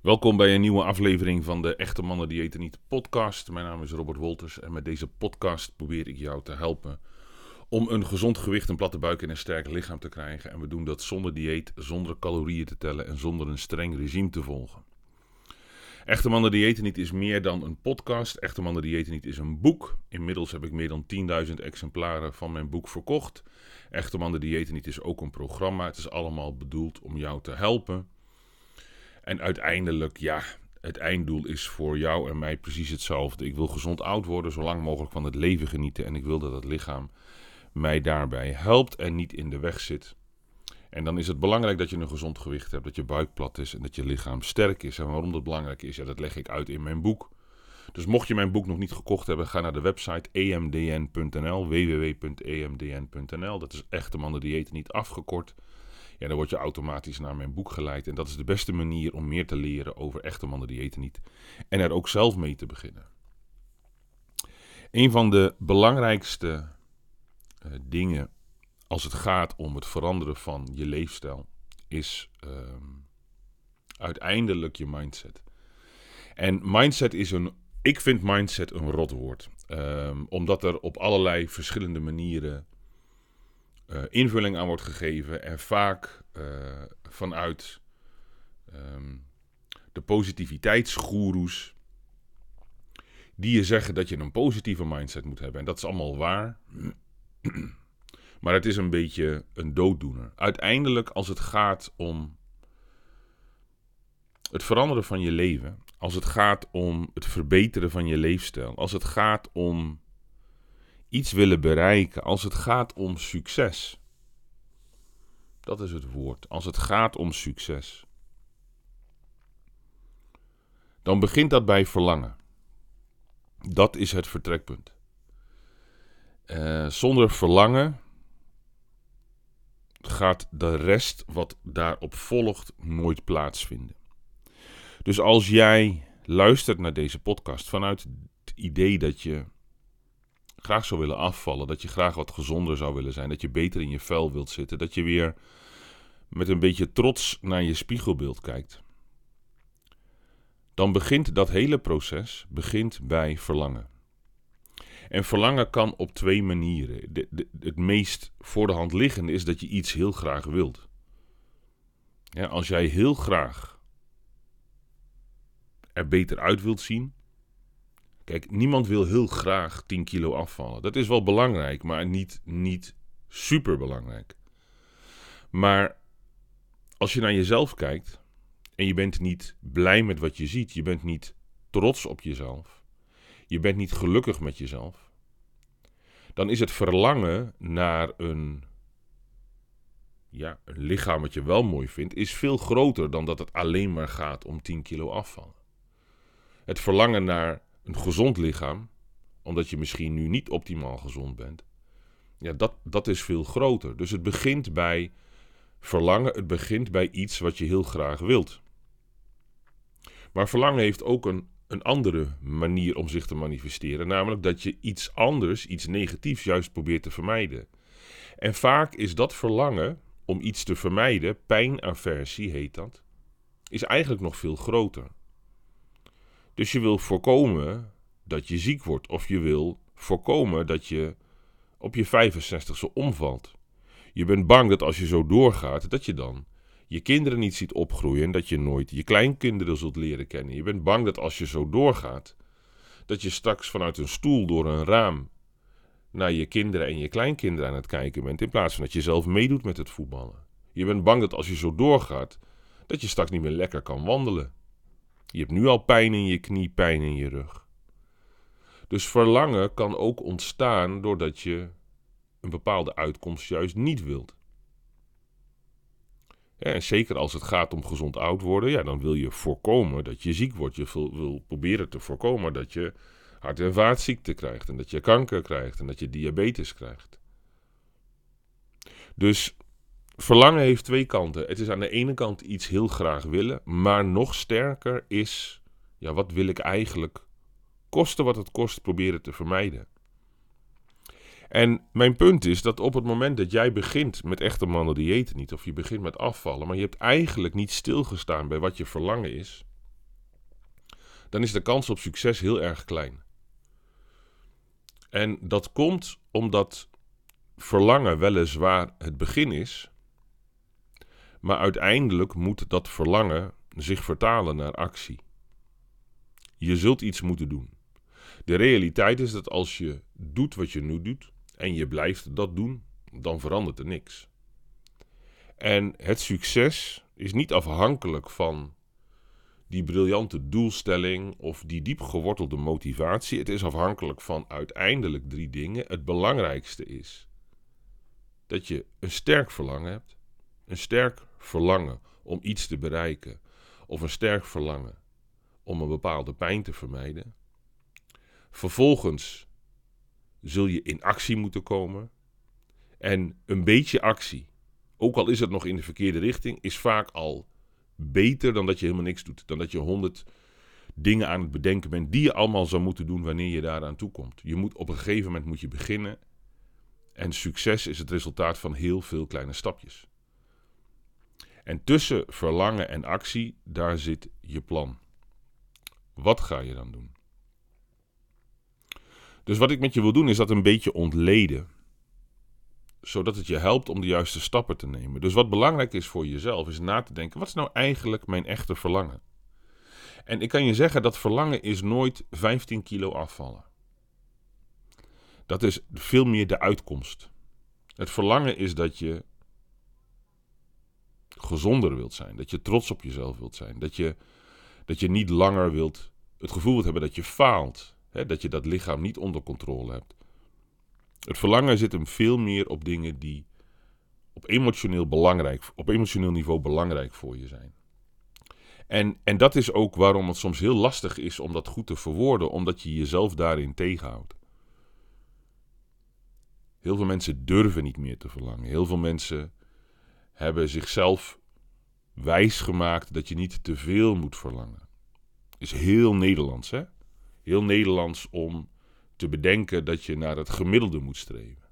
Welkom bij een nieuwe aflevering van de Echte Mannen die eten niet podcast. Mijn naam is Robert Wolters en met deze podcast probeer ik jou te helpen om een gezond gewicht, een platte buik en een sterk lichaam te krijgen. En we doen dat zonder dieet, zonder calorieën te tellen en zonder een streng regime te volgen. Echte Mannen die eten niet is meer dan een podcast. Echte Mannen die eten niet is een boek. Inmiddels heb ik meer dan 10.000 exemplaren van mijn boek verkocht. Echte Mannen die eten niet is ook een programma. Het is allemaal bedoeld om jou te helpen en uiteindelijk, ja, het einddoel is voor jou en mij precies hetzelfde. Ik wil gezond oud worden, zo lang mogelijk van het leven genieten. En ik wil dat het lichaam mij daarbij helpt en niet in de weg zit. En dan is het belangrijk dat je een gezond gewicht hebt, dat je buik plat is en dat je lichaam sterk is. En waarom dat belangrijk is, ja, dat leg ik uit in mijn boek. Dus mocht je mijn boek nog niet gekocht hebben, ga naar de website emdn.nl, www.emdn.nl. Dat is echte mannen dieet niet afgekort ja, dan word je automatisch naar mijn boek geleid. En dat is de beste manier om meer te leren over echte mannen die eten niet. En er ook zelf mee te beginnen. Een van de belangrijkste uh, dingen als het gaat om het veranderen van je leefstijl is uh, uiteindelijk je mindset. En mindset is een, ik vind mindset een rotwoord. Um, omdat er op allerlei verschillende manieren uh, invulling aan wordt gegeven en vaak uh, vanuit um, de positiviteitsgoeroes die je zeggen dat je een positieve mindset moet hebben. En dat is allemaal waar. maar het is een beetje een dooddoener. Uiteindelijk, als het gaat om het veranderen van je leven, als het gaat om het verbeteren van je leefstijl, als het gaat om iets willen bereiken, als het gaat om succes. Dat is het woord. Als het gaat om succes. Dan begint dat bij verlangen. Dat is het vertrekpunt. Uh, zonder verlangen gaat de rest wat daarop volgt nooit plaatsvinden. Dus als jij luistert naar deze podcast vanuit het idee dat je graag zou willen afvallen, dat je graag wat gezonder zou willen zijn, dat je beter in je vel wilt zitten, dat je weer met een beetje trots naar je spiegelbeeld kijkt, dan begint dat hele proces begint bij verlangen. En verlangen kan op twee manieren. Het meest voor de hand liggende is dat je iets heel graag wilt. Ja, als jij heel graag er beter uit wilt zien, Kijk, niemand wil heel graag 10 kilo afvallen. Dat is wel belangrijk, maar niet, niet super belangrijk. Maar als je naar jezelf kijkt en je bent niet blij met wat je ziet, je bent niet trots op jezelf, je bent niet gelukkig met jezelf, dan is het verlangen naar een, ja, een lichaam wat je wel mooi vindt, is veel groter dan dat het alleen maar gaat om 10 kilo afvallen. Het verlangen naar een gezond lichaam, omdat je misschien nu niet optimaal gezond bent, ja, dat, dat is veel groter. Dus het begint bij verlangen, het begint bij iets wat je heel graag wilt. Maar verlangen heeft ook een, een andere manier om zich te manifesteren, namelijk dat je iets anders, iets negatiefs juist probeert te vermijden. En vaak is dat verlangen om iets te vermijden, pijnaversie heet dat, is eigenlijk nog veel groter. Dus je wil voorkomen dat je ziek wordt. Of je wil voorkomen dat je op je 65ste omvalt. Je bent bang dat als je zo doorgaat, dat je dan je kinderen niet ziet opgroeien en dat je nooit je kleinkinderen zult leren kennen. Je bent bang dat als je zo doorgaat, dat je straks vanuit een stoel door een raam naar je kinderen en je kleinkinderen aan het kijken bent, in plaats van dat je zelf meedoet met het voetballen. Je bent bang dat als je zo doorgaat, dat je straks niet meer lekker kan wandelen. Je hebt nu al pijn in je knie, pijn in je rug. Dus verlangen kan ook ontstaan doordat je een bepaalde uitkomst juist niet wilt. Ja, en zeker als het gaat om gezond oud worden, ja, dan wil je voorkomen dat je ziek wordt. Je wil, wil proberen te voorkomen dat je hart- en vaatziekten krijgt en dat je kanker krijgt en dat je diabetes krijgt. Dus verlangen heeft twee kanten. Het is aan de ene kant iets heel graag willen, maar nog sterker is, ja, wat wil ik eigenlijk, kosten wat het kost, proberen te vermijden. En mijn punt is dat op het moment dat jij begint met echte mannen eten niet, of je begint met afvallen, maar je hebt eigenlijk niet stilgestaan bij wat je verlangen is, dan is de kans op succes heel erg klein. En dat komt omdat verlangen weliswaar het begin is, maar uiteindelijk moet dat verlangen zich vertalen naar actie. Je zult iets moeten doen. De realiteit is dat als je doet wat je nu doet en je blijft dat doen, dan verandert er niks. En het succes is niet afhankelijk van die briljante doelstelling of die diep gewortelde motivatie. Het is afhankelijk van uiteindelijk drie dingen. Het belangrijkste is dat je een sterk verlangen hebt. Een sterk verlangen om iets te bereiken. Of een sterk verlangen om een bepaalde pijn te vermijden. Vervolgens zul je in actie moeten komen. En een beetje actie, ook al is het nog in de verkeerde richting, is vaak al beter dan dat je helemaal niks doet. Dan dat je honderd dingen aan het bedenken bent die je allemaal zou moeten doen wanneer je daaraan toekomt. Je moet op een gegeven moment moet je beginnen. En succes is het resultaat van heel veel kleine stapjes. En tussen verlangen en actie, daar zit je plan. Wat ga je dan doen? Dus wat ik met je wil doen is dat een beetje ontleden. Zodat het je helpt om de juiste stappen te nemen. Dus wat belangrijk is voor jezelf is na te denken: wat is nou eigenlijk mijn echte verlangen? En ik kan je zeggen dat verlangen is nooit 15 kilo afvallen. Dat is veel meer de uitkomst. Het verlangen is dat je gezonder wilt zijn, dat je trots op jezelf wilt zijn, dat je, dat je niet langer wilt het gevoel wilt hebben dat je faalt, hè, dat je dat lichaam niet onder controle hebt. Het verlangen zit hem veel meer op dingen die op emotioneel, belangrijk, op emotioneel niveau belangrijk voor je zijn. En, en dat is ook waarom het soms heel lastig is om dat goed te verwoorden, omdat je jezelf daarin tegenhoudt. Heel veel mensen durven niet meer te verlangen. Heel veel mensen hebben zichzelf wijs gemaakt dat je niet te veel moet verlangen. Is heel Nederlands, hè? Heel Nederlands om te bedenken dat je naar het gemiddelde moet streven.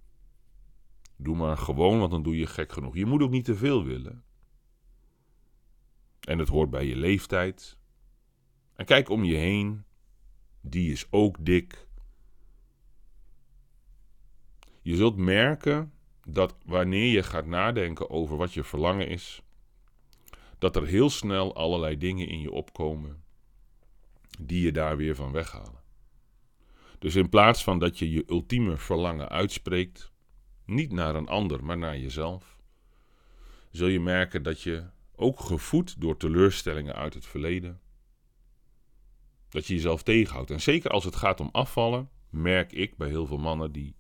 Doe maar gewoon, want dan doe je gek genoeg. Je moet ook niet te veel willen. En het hoort bij je leeftijd. En kijk om je heen. Die is ook dik. Je zult merken dat wanneer je gaat nadenken over wat je verlangen is, dat er heel snel allerlei dingen in je opkomen die je daar weer van weghalen. Dus in plaats van dat je je ultieme verlangen uitspreekt, niet naar een ander, maar naar jezelf, zul je merken dat je, ook gevoed door teleurstellingen uit het verleden, dat je jezelf tegenhoudt. En zeker als het gaat om afvallen, merk ik bij heel veel mannen die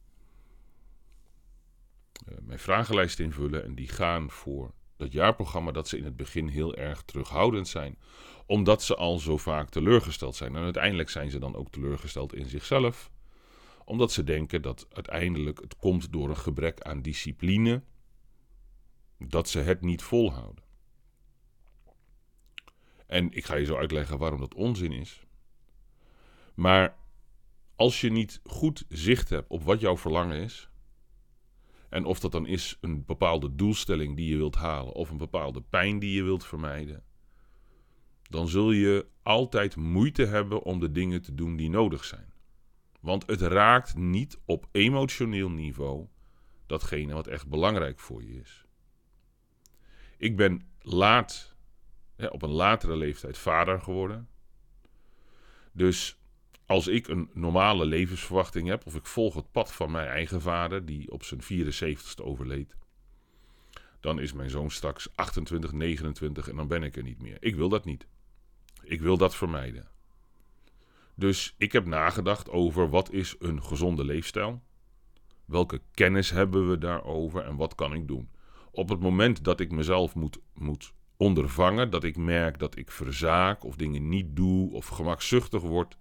mijn vragenlijst invullen en die gaan voor dat jaarprogramma, dat ze in het begin heel erg terughoudend zijn omdat ze al zo vaak teleurgesteld zijn. En uiteindelijk zijn ze dan ook teleurgesteld in zichzelf. Omdat ze denken dat uiteindelijk het komt door een gebrek aan discipline. Dat ze het niet volhouden. En ik ga je zo uitleggen waarom dat onzin is. Maar als je niet goed zicht hebt op wat jouw verlangen is. En of dat dan is een bepaalde doelstelling die je wilt halen. Of een bepaalde pijn die je wilt vermijden dan zul je altijd moeite hebben om de dingen te doen die nodig zijn. Want het raakt niet op emotioneel niveau datgene wat echt belangrijk voor je is. Ik ben laat, op een latere leeftijd vader geworden. Dus als ik een normale levensverwachting heb, of ik volg het pad van mijn eigen vader, die op zijn 74ste overleed, dan is mijn zoon straks 28, 29 en dan ben ik er niet meer. Ik wil dat niet. Ik wil dat vermijden. Dus ik heb nagedacht over wat is een gezonde leefstijl? Welke kennis hebben we daarover en wat kan ik doen? Op het moment dat ik mezelf moet, moet ondervangen, dat ik merk dat ik verzaak of dingen niet doe of gemakzuchtig word,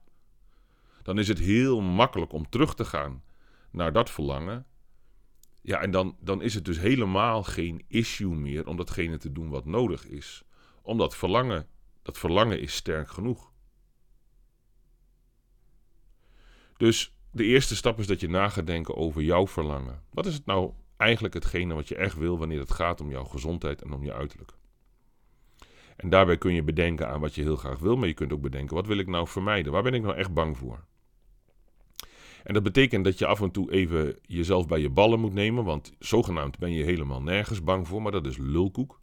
dan is het heel makkelijk om terug te gaan naar dat verlangen. Ja, en dan, dan is het dus helemaal geen issue meer om datgene te doen wat nodig is. Om dat verlangen dat verlangen is sterk genoeg. Dus de eerste stap is dat je na gaat denken over jouw verlangen. Wat is het nou eigenlijk hetgene wat je echt wil wanneer het gaat om jouw gezondheid en om je uiterlijk? En daarbij kun je bedenken aan wat je heel graag wil, maar je kunt ook bedenken, wat wil ik nou vermijden? Waar ben ik nou echt bang voor? En dat betekent dat je af en toe even jezelf bij je ballen moet nemen, want zogenaamd ben je helemaal nergens bang voor, maar dat is lulkoek.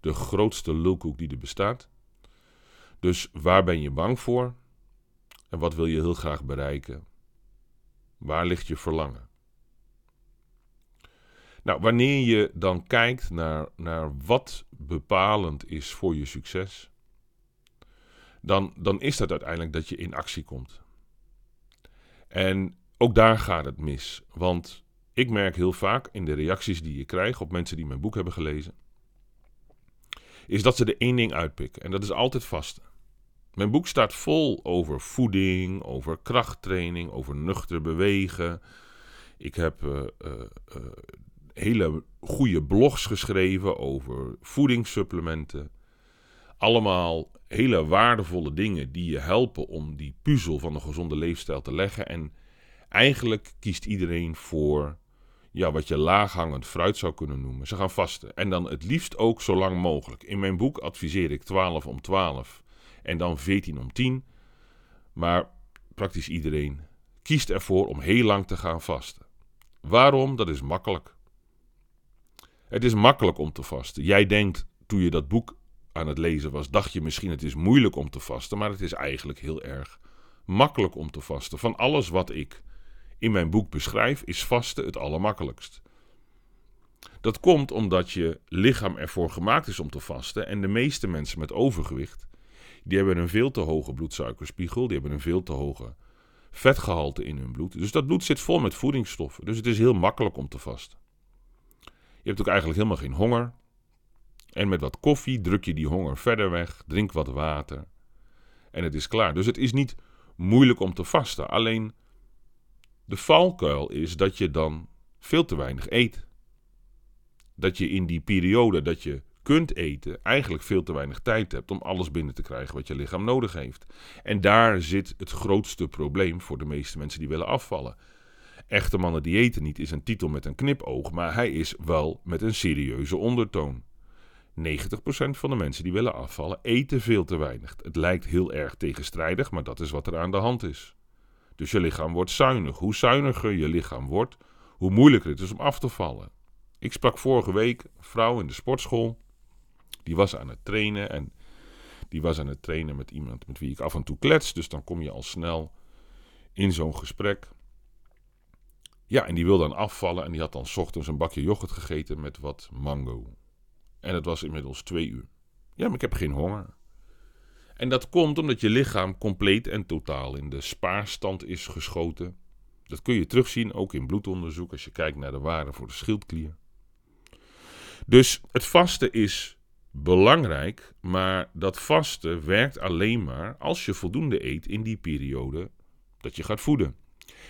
De grootste lulkoek die er bestaat. Dus waar ben je bang voor? En wat wil je heel graag bereiken? Waar ligt je verlangen? Nou, wanneer je dan kijkt naar, naar wat bepalend is voor je succes, dan, dan is dat uiteindelijk dat je in actie komt. En ook daar gaat het mis. Want ik merk heel vaak in de reacties die je krijgt op mensen die mijn boek hebben gelezen, is dat ze er één ding uitpikken. En dat is altijd vasten. Mijn boek staat vol over voeding, over krachttraining, over nuchter bewegen. Ik heb uh, uh, uh, hele goede blogs geschreven over voedingssupplementen. Allemaal hele waardevolle dingen die je helpen om die puzzel van een gezonde leefstijl te leggen. En eigenlijk kiest iedereen voor ja, wat je laaghangend fruit zou kunnen noemen. Ze gaan vasten. En dan het liefst ook zo lang mogelijk. In mijn boek adviseer ik 12 om 12 en dan 14 om 10. Maar praktisch iedereen kiest ervoor om heel lang te gaan vasten. Waarom? Dat is makkelijk. Het is makkelijk om te vasten. Jij denkt, toen je dat boek aan het lezen was, dacht je misschien het is moeilijk om te vasten, maar het is eigenlijk heel erg makkelijk om te vasten. Van alles wat ik in mijn boek beschrijf, is vasten het allermakkelijkst. Dat komt omdat je lichaam ervoor gemaakt is om te vasten en de meeste mensen met overgewicht, die hebben een veel te hoge bloedsuikerspiegel, die hebben een veel te hoge vetgehalte in hun bloed. Dus dat bloed zit vol met voedingsstoffen, dus het is heel makkelijk om te vasten. Je hebt ook eigenlijk helemaal geen honger. En met wat koffie druk je die honger verder weg, drink wat water en het is klaar. Dus het is niet moeilijk om te vasten. Alleen de valkuil is dat je dan veel te weinig eet. Dat je in die periode dat je kunt eten eigenlijk veel te weinig tijd hebt om alles binnen te krijgen wat je lichaam nodig heeft. En daar zit het grootste probleem voor de meeste mensen die willen afvallen. Echte mannen die eten niet is een titel met een knipoog, maar hij is wel met een serieuze ondertoon. 90% van de mensen die willen afvallen eten veel te weinig. Het lijkt heel erg tegenstrijdig, maar dat is wat er aan de hand is. Dus je lichaam wordt zuinig. Hoe zuiniger je lichaam wordt, hoe moeilijker het is om af te vallen. Ik sprak vorige week een vrouw in de sportschool. Die was aan het trainen en die was aan het trainen met iemand met wie ik af en toe klets. Dus dan kom je al snel in zo'n gesprek. Ja, en die wil dan afvallen en die had dan ochtends een bakje yoghurt gegeten met wat mango. En het was inmiddels twee uur. Ja, maar ik heb geen honger. En dat komt omdat je lichaam compleet en totaal in de spaarstand is geschoten. Dat kun je terugzien ook in bloedonderzoek als je kijkt naar de waarde voor de schildklier. Dus het vasten is belangrijk, maar dat vasten werkt alleen maar als je voldoende eet in die periode dat je gaat voeden.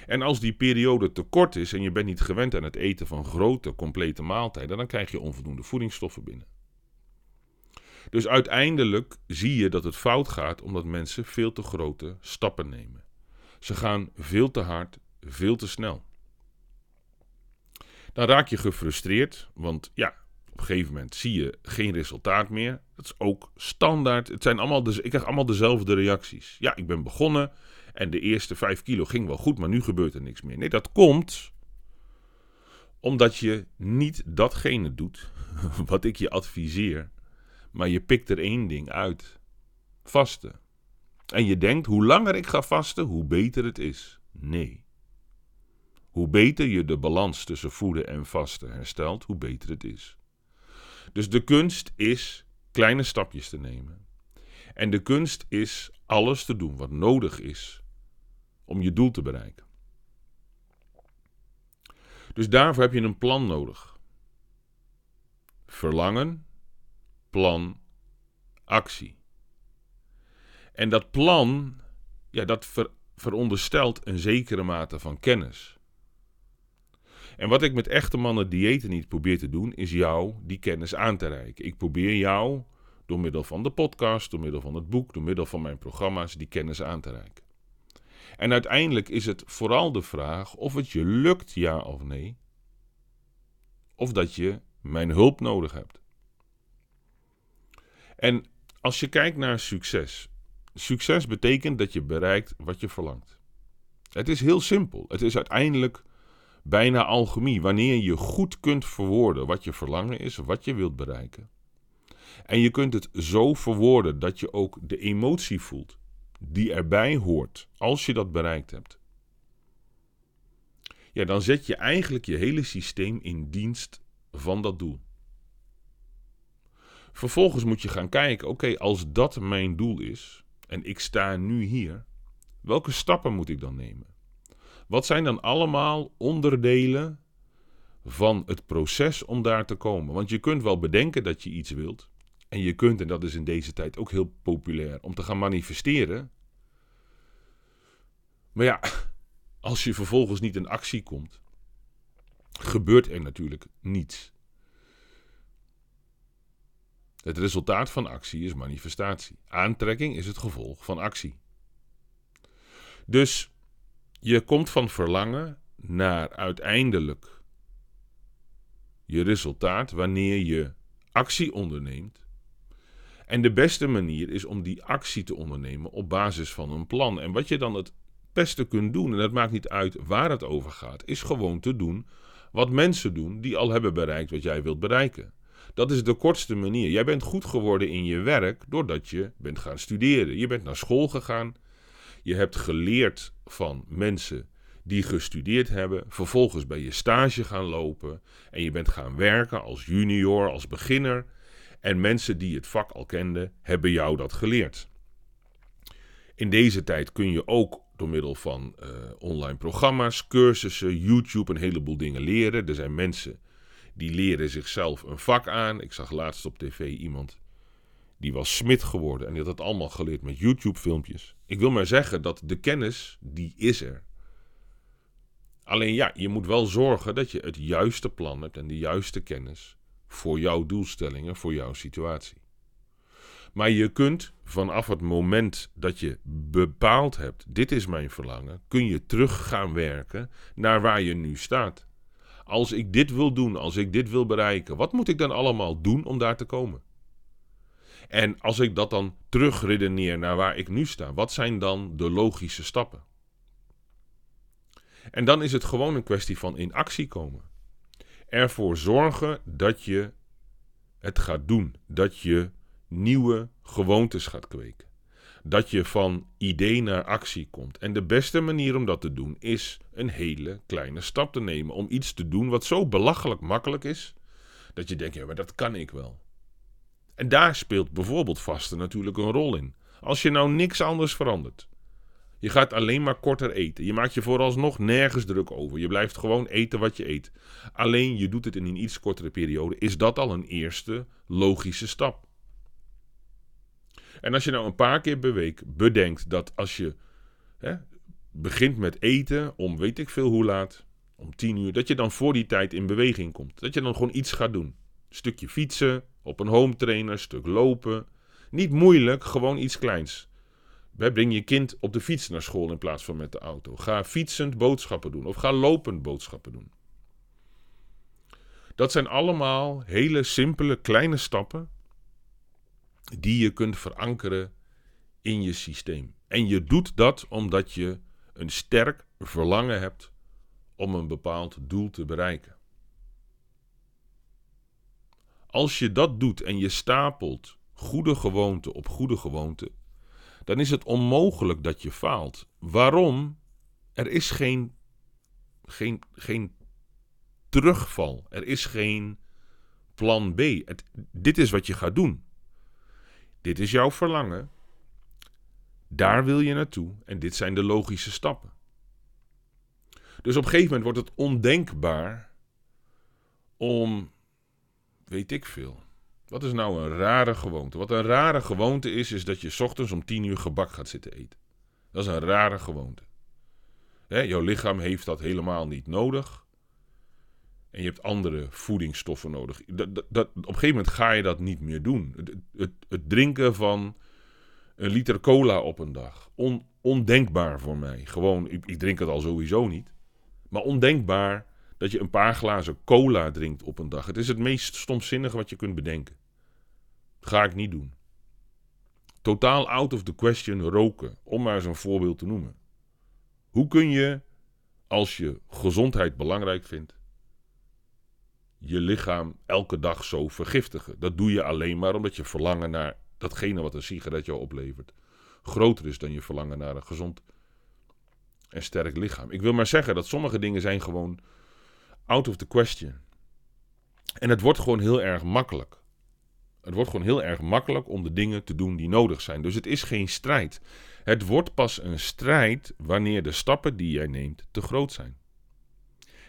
En als die periode te kort is en je bent niet gewend aan het eten van grote, complete maaltijden, dan krijg je onvoldoende voedingsstoffen binnen. Dus uiteindelijk zie je dat het fout gaat omdat mensen veel te grote stappen nemen. Ze gaan veel te hard, veel te snel. Dan raak je gefrustreerd, want ja, op een gegeven moment zie je geen resultaat meer. Dat is ook standaard. Het zijn allemaal ik krijg allemaal dezelfde reacties. Ja, ik ben begonnen en de eerste 5 kilo ging wel goed, maar nu gebeurt er niks meer. Nee, dat komt omdat je niet datgene doet wat ik je adviseer maar je pikt er één ding uit: vasten. En je denkt, hoe langer ik ga vasten, hoe beter het is. Nee. Hoe beter je de balans tussen voeden en vasten herstelt, hoe beter het is. Dus de kunst is kleine stapjes te nemen. En de kunst is alles te doen wat nodig is om je doel te bereiken. Dus daarvoor heb je een plan nodig. Verlangen, plan, actie. En dat plan, ja, dat ver, veronderstelt een zekere mate van kennis. En wat ik met echte mannen diëten niet probeer te doen, is jou die kennis aan te reiken. Ik probeer jou door middel van de podcast, door middel van het boek, door middel van mijn programma's die kennis aan te reiken. En uiteindelijk is het vooral de vraag of het je lukt, ja of nee. Of dat je mijn hulp nodig hebt. En als je kijkt naar succes. Succes betekent dat je bereikt wat je verlangt. Het is heel simpel. Het is uiteindelijk bijna alchemie. Wanneer je goed kunt verwoorden wat je verlangen is, wat je wilt bereiken. En je kunt het zo verwoorden dat je ook de emotie voelt die erbij hoort als je dat bereikt hebt. Ja, dan zet je eigenlijk je hele systeem in dienst van dat doel. Vervolgens moet je gaan kijken, oké, als dat mijn doel is en ik sta nu hier, welke stappen moet ik dan nemen? Wat zijn dan allemaal onderdelen van het proces om daar te komen? Want je kunt wel bedenken dat je iets wilt. En je kunt, en dat is in deze tijd ook heel populair, om te gaan manifesteren. Maar ja, als je vervolgens niet in actie komt, gebeurt er natuurlijk niets. Het resultaat van actie is manifestatie. Aantrekking is het gevolg van actie. Dus je komt van verlangen naar uiteindelijk je resultaat wanneer je actie onderneemt. En de beste manier is om die actie te ondernemen op basis van een plan. En wat je dan het beste kunt doen, en dat maakt niet uit waar het over gaat, is gewoon te doen wat mensen doen die al hebben bereikt wat jij wilt bereiken. Dat is de kortste manier. Jij bent goed geworden in je werk doordat je bent gaan studeren. Je bent naar school gegaan. Je hebt geleerd van mensen die gestudeerd hebben. Vervolgens ben je stage gaan lopen. En je bent gaan werken als junior, als beginner. En mensen die het vak al kenden, hebben jou dat geleerd. In deze tijd kun je ook door middel van uh, online programma's, cursussen, YouTube een heleboel dingen leren. Er zijn mensen die leren zichzelf een vak aan. Ik zag laatst op tv iemand die was smid geworden en die had het allemaal geleerd met YouTube-filmpjes. Ik wil maar zeggen dat de kennis, die is er. Alleen ja, je moet wel zorgen dat je het juiste plan hebt en de juiste kennis voor jouw doelstellingen, voor jouw situatie. Maar je kunt vanaf het moment dat je bepaald hebt, dit is mijn verlangen, kun je terug gaan werken naar waar je nu staat. Als ik dit wil doen, als ik dit wil bereiken, wat moet ik dan allemaal doen om daar te komen? En als ik dat dan terugredeneer naar waar ik nu sta, wat zijn dan de logische stappen? En dan is het gewoon een kwestie van in actie komen. Ervoor zorgen dat je het gaat doen, dat je nieuwe gewoontes gaat kweken. Dat je van idee naar actie komt. En de beste manier om dat te doen is een hele kleine stap te nemen. Om iets te doen wat zo belachelijk makkelijk is. Dat je denkt, ja, maar dat kan ik wel. En daar speelt bijvoorbeeld vasten natuurlijk een rol in. Als je nou niks anders verandert. Je gaat alleen maar korter eten. Je maakt je vooralsnog nergens druk over. Je blijft gewoon eten wat je eet. Alleen je doet het in een iets kortere periode. Is dat al een eerste logische stap? En als je nou een paar keer per week bedenkt dat als je hè, begint met eten om weet ik veel hoe laat, om tien uur, dat je dan voor die tijd in beweging komt. Dat je dan gewoon iets gaat doen. Stukje fietsen, op een home trainer, een stuk lopen. Niet moeilijk, gewoon iets kleins. Breng je kind op de fiets naar school in plaats van met de auto. Ga fietsend boodschappen doen of ga lopend boodschappen doen. Dat zijn allemaal hele simpele kleine stappen die je kunt verankeren in je systeem. En je doet dat omdat je een sterk verlangen hebt om een bepaald doel te bereiken. Als je dat doet en je stapelt goede gewoonte op goede gewoonte, dan is het onmogelijk dat je faalt. Waarom? Er is geen, geen, geen terugval. Er is geen plan B. Dit is wat je gaat doen. Dit is jouw verlangen. Daar wil je naartoe en dit zijn de logische stappen. Dus op een gegeven moment wordt het ondenkbaar om, weet ik veel. Wat is nou een rare gewoonte? Wat een rare gewoonte is, is dat je ochtends om tien uur gebak gaat zitten eten. Dat is een rare gewoonte. Jouw lichaam heeft dat helemaal niet nodig. En je hebt andere voedingsstoffen nodig. Dat, dat, op een gegeven moment ga je dat niet meer doen. Het, het, drinken van een liter cola op een dag. On, ondenkbaar voor mij. Gewoon, ik, drink het al sowieso niet. Maar ondenkbaar dat je een paar glazen cola drinkt op een dag. Het is het meest stomzinnige wat je kunt bedenken. Dat ga ik niet doen. totaal out of the question roken, om maar een voorbeeld te noemen. Hoe kun je, als je gezondheid belangrijk vindt, je lichaam elke dag zo vergiftigen? Dat doe je alleen maar omdat je verlangen naar datgene wat een sigaret jou oplevert groter is dan je verlangen naar een gezond en sterk lichaam. Ik wil maar zeggen dat sommige dingen zijn gewoon out of the question. En het wordt gewoon heel erg makkelijk. Het wordt gewoon heel erg makkelijk om de dingen te doen die nodig zijn. Dus het is geen strijd. Het wordt pas een strijd wanneer de stappen die jij neemt te groot zijn.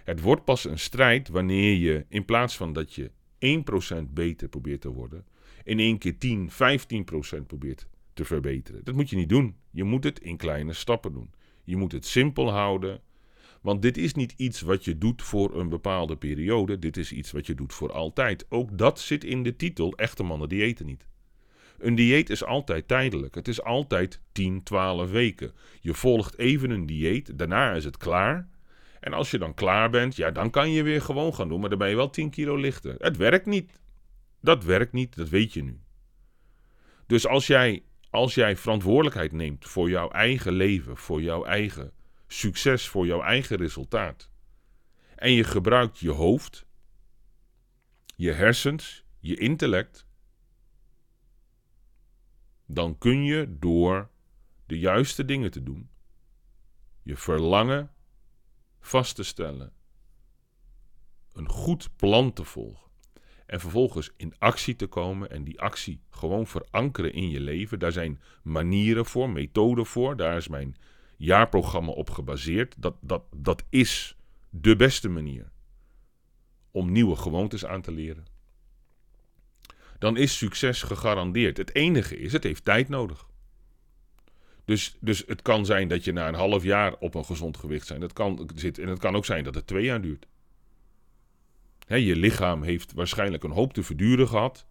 Het wordt pas een strijd wanneer je in plaats van dat je 1% beter probeert te worden, in één keer 10, 15% probeert te verbeteren. Dat moet je niet doen. Je moet het in kleine stappen doen. Je moet het simpel houden. Want dit is niet iets wat je doet voor een bepaalde periode. Dit is iets wat je doet voor altijd. Ook dat zit in de titel Echte mannen diëten niet. Een dieet is altijd tijdelijk. Het is altijd 10, 12 weken. Je volgt even een dieet, daarna is het klaar. En als je dan klaar bent, ja, dan kan je weer gewoon gaan doen, maar dan ben je wel 10 kilo lichter. Het werkt niet. Dat werkt niet, dat weet je nu. Dus als jij, als jij verantwoordelijkheid neemt voor jouw eigen leven, voor jouw eigen succes, voor jouw eigen resultaat, en je gebruikt je hoofd, je hersens, je intellect, dan kun je door de juiste dingen te doen, je verlangen vast te stellen, een goed plan te volgen en vervolgens in actie te komen en die actie gewoon verankeren in je leven. Daar zijn manieren voor, methoden voor, daar is mijn jaarprogramma op gebaseerd. Dat, dat, dat is de beste manier om nieuwe gewoontes aan te leren. Dan is succes gegarandeerd. Het enige is, het heeft tijd nodig. Dus, dus het kan zijn dat je na een half jaar op een gezond gewicht zijn. Dat kan, zit, en het kan ook zijn dat het twee jaar duurt. je lichaam heeft waarschijnlijk een hoop te verduren gehad.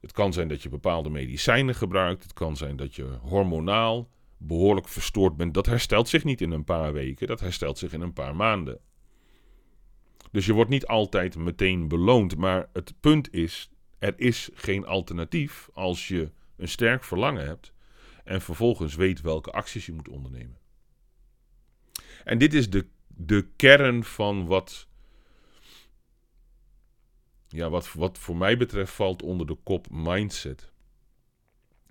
Het kan zijn dat je bepaalde medicijnen gebruikt. Het kan zijn dat je hormonaal behoorlijk verstoord bent. Dat herstelt zich niet in een paar weken. Dat herstelt zich in een paar maanden. Dus je wordt niet altijd meteen beloond. Maar het punt is, er is geen alternatief als je een sterk verlangen hebt en vervolgens weet welke acties je moet ondernemen. En dit is de, de kern van wat, ja, wat, wat voor mij betreft valt onder de kop mindset.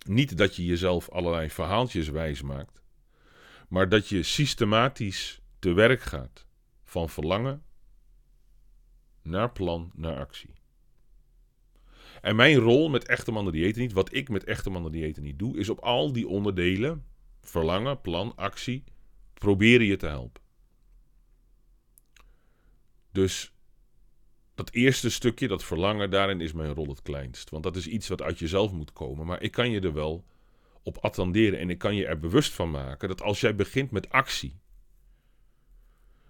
Niet dat je jezelf allerlei verhaaltjes wijs maakt, maar dat je systematisch te werk gaat van verlangen naar plan naar actie. En mijn rol met echte mannen diëten niet, wat ik met echte mannen diëten niet doe, is op al die onderdelen, verlangen, plan, actie, proberen je te helpen. Dus dat eerste stukje, dat verlangen, daarin is mijn rol het kleinst. Want dat is iets wat uit jezelf moet komen. Maar ik kan je er wel op attenderen en ik kan je er bewust van maken dat als jij begint met actie,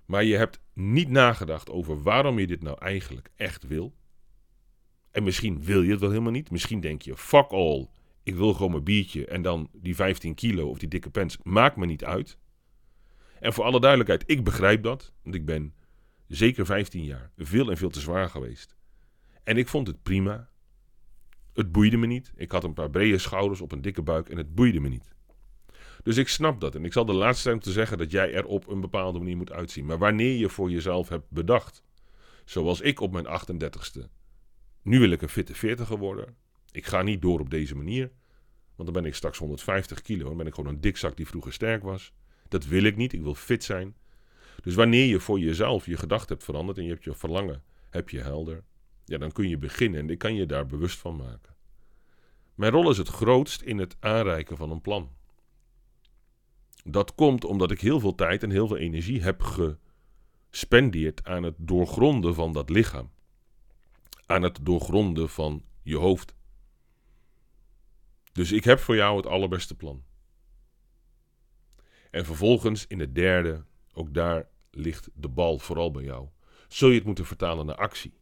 maar je hebt niet nagedacht over waarom je dit nou eigenlijk echt wil, en misschien wil je het wel helemaal niet. Misschien denk je, fuck all, ik wil gewoon mijn biertje en dan die 15 kilo of die dikke pens, maakt me niet uit. En voor alle duidelijkheid, ik begrijp dat, want ik ben zeker 15 jaar veel en veel te zwaar geweest. En ik vond het prima. Het boeide me niet. Ik had een paar brede schouders op een dikke buik en het boeide me niet. Dus ik snap dat. En ik zal de laatste zijn te zeggen dat jij er op een bepaalde manier moet uitzien. Maar wanneer je voor jezelf hebt bedacht, zoals ik op mijn 38ste, nu wil ik een fitte 40 worden. Ik ga niet door op deze manier. Want dan ben ik straks 150 kilo. Dan ben ik gewoon een dikzak die vroeger sterk was. Dat wil ik niet. Ik wil fit zijn. Dus wanneer je voor jezelf je gedachten hebt veranderd en je hebt je verlangen, heb je helder, ja, dan kun je beginnen en ik kan je daar bewust van maken. Mijn rol is het grootst in het aanreiken van een plan. Dat komt omdat ik heel veel tijd en heel veel energie heb gespendeerd aan het doorgronden van dat lichaam aan het doorgronden van je hoofd. Dus ik heb voor jou het allerbeste plan. En vervolgens in het derde, ook daar ligt de bal vooral bij jou. Zul je het moeten vertalen naar actie.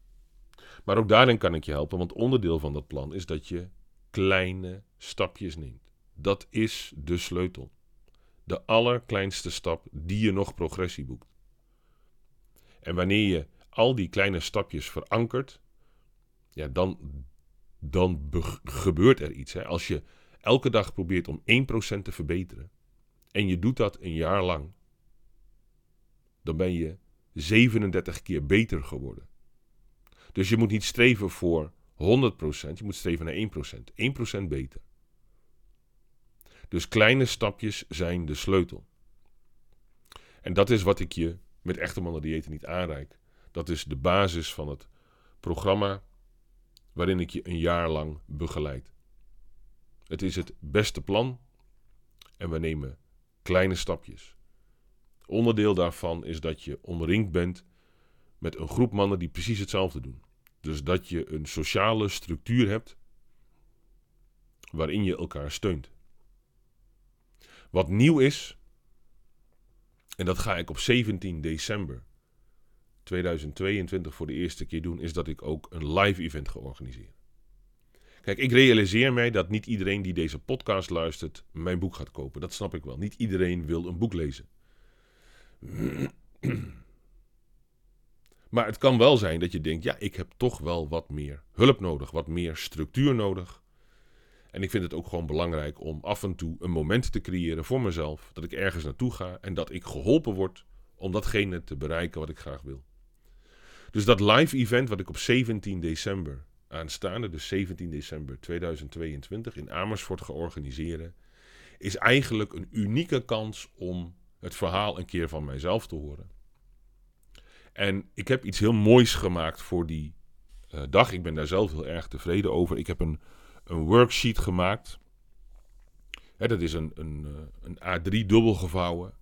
Maar ook daarin kan ik je helpen, want onderdeel van dat plan is dat je kleine stapjes neemt. Dat is de sleutel. De allerkleinste stap die je nog progressie boekt. En wanneer je al die kleine stapjes verankert, ja, dan, dan gebeurt er iets. Hè. Als je elke dag probeert om 1% te verbeteren, en je doet dat een jaar lang, dan ben je 37 keer beter geworden. Dus je moet niet streven voor 100%, je moet streven naar 1%. 1% beter. Dus kleine stapjes zijn de sleutel. En dat is wat ik je met echte mannen diëten niet aanreik. Dat is de basis van het programma waarin ik je een jaar lang begeleid. Het is het beste plan en we nemen kleine stapjes. Onderdeel daarvan is dat je omringd bent met een groep mannen die precies hetzelfde doen. Dus dat je een sociale structuur hebt waarin je elkaar steunt. Wat nieuw is, en dat ga ik op 17 december 2022 voor de eerste keer doen, is dat ik ook een live event ga organiseren. Kijk, ik realiseer mij dat niet iedereen die deze podcast luistert mijn boek gaat kopen. Dat snap ik wel. Niet iedereen wil een boek lezen. Maar het kan wel zijn dat je denkt: ja, ik heb toch wel wat meer hulp nodig, wat meer structuur nodig. En ik vind het ook gewoon belangrijk om af en toe een moment te creëren voor mezelf. Dat ik ergens naartoe ga en dat ik geholpen word om datgene te bereiken wat ik graag wil. Dus dat live event wat ik op 17 december aanstaande, dus 17 december 2022 in Amersfoort ga organiseren, is eigenlijk een unieke kans om het verhaal een keer van mijzelf te horen. En ik heb iets heel moois gemaakt voor die uh, dag. Ik ben daar zelf heel erg tevreden over. Ik heb een, een worksheet gemaakt. Hè, dat is een, een, uh, een A3 dubbel gevouwen.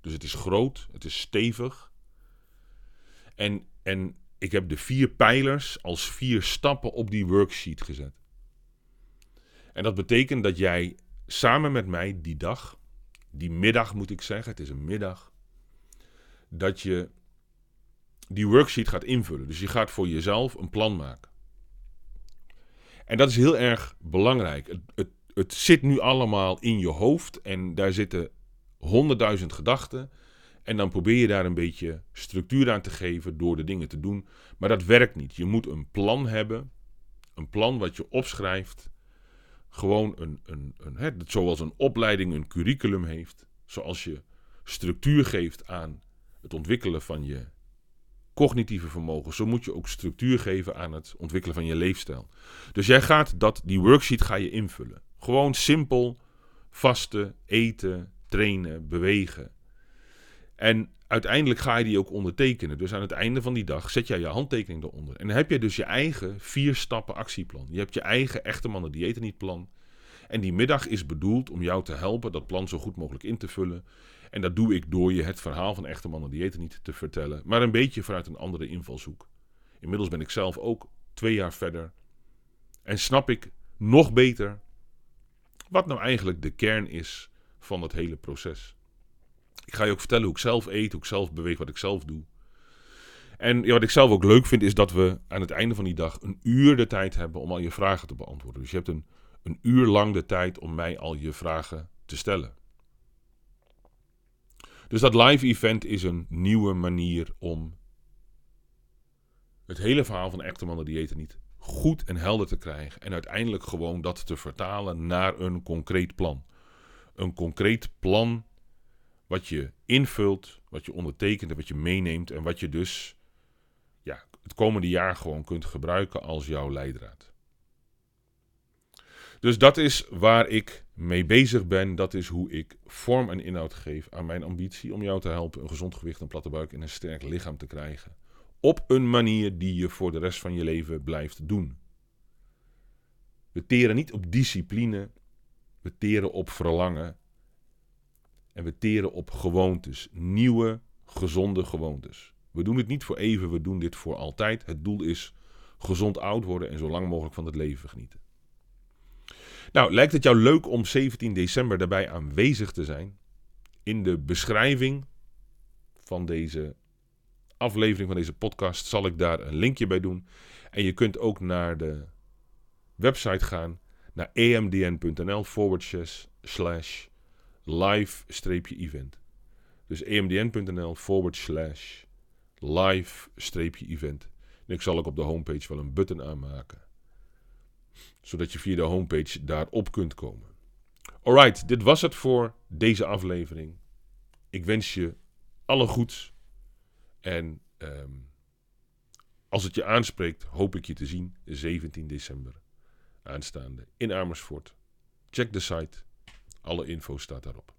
Dus het is groot, het is stevig. En, en ik heb de vier pijlers als vier stappen op die worksheet gezet. En dat betekent dat jij samen met mij die dag, die middag moet ik zeggen, het is een middag, dat je die worksheet gaat invullen. Dus je gaat voor jezelf een plan maken. En dat is heel erg belangrijk. Het, het, het zit nu allemaal in je hoofd en daar zitten honderdduizend gedachten. En dan probeer je daar een beetje structuur aan te geven door de dingen te doen. Maar dat werkt niet. Je moet een plan hebben. Een plan wat je opschrijft. Gewoon een, een, een hè, zoals een opleiding een curriculum heeft. Zoals je structuur geeft aan het ontwikkelen van je cognitieve vermogen. Zo moet je ook structuur geven aan het ontwikkelen van je leefstijl. Dus jij gaat dat, die worksheet ga je invullen. Gewoon simpel vasten, eten, trainen, bewegen. En uiteindelijk ga je die ook ondertekenen. Dus aan het einde van die dag zet jij je handtekening eronder. En dan heb je dus je eigen vier stappen actieplan. Je hebt je eigen echte mannen diëten niet plan. En die middag is bedoeld om jou te helpen dat plan zo goed mogelijk in te vullen. En dat doe ik door je het verhaal van echte mannen diëten niet te vertellen, maar een beetje vanuit een andere invalshoek. Inmiddels ben ik zelf ook twee jaar verder en snap ik nog beter wat nou eigenlijk de kern is van het hele proces. Ik ga je ook vertellen hoe ik zelf eet, hoe ik zelf beweeg, wat ik zelf doe. En wat ik zelf ook leuk vind, is dat we aan het einde van die dag een uur de tijd hebben om al je vragen te beantwoorden. Dus je hebt een, een uur lang de tijd om mij al je vragen te stellen. Dus dat live event is een nieuwe manier om het hele verhaal van echte mannen diëten niet goed en helder te krijgen. En uiteindelijk gewoon dat te vertalen naar een concreet plan. Een concreet plan wat je invult, wat je ondertekent en wat je meeneemt. En wat je dus ja, het komende jaar gewoon kunt gebruiken als jouw leidraad. Dus dat is waar ik mee bezig ben. Dat is hoe ik vorm en inhoud geef aan mijn ambitie om jou te helpen een gezond gewicht, een platte buik en een sterk lichaam te krijgen. Op een manier die je voor de rest van je leven blijft doen. We teren niet op discipline, we teren op verlangen en we teren op gewoontes. Nieuwe, gezonde gewoontes. We doen het niet voor even, we doen dit voor altijd. Het doel is gezond oud worden en zo lang mogelijk van het leven genieten. Nou, lijkt het jou leuk om 17 december daarbij aanwezig te zijn? In de beschrijving van deze aflevering van deze podcast zal ik daar een linkje bij doen. En je kunt ook naar de website gaan, naar emdn.nl forward slash live-event. Dus emdn.nl forward slash live-event. En ik zal ook op de homepage wel een button aanmaken zodat je via de homepage daarop kunt komen. Alright, dit was het voor deze aflevering. Ik wens je alle goeds. En ehm, als het je aanspreekt, hoop ik je te zien 17 december aanstaande in Amersfoort. Check de site. Alle info staat daarop.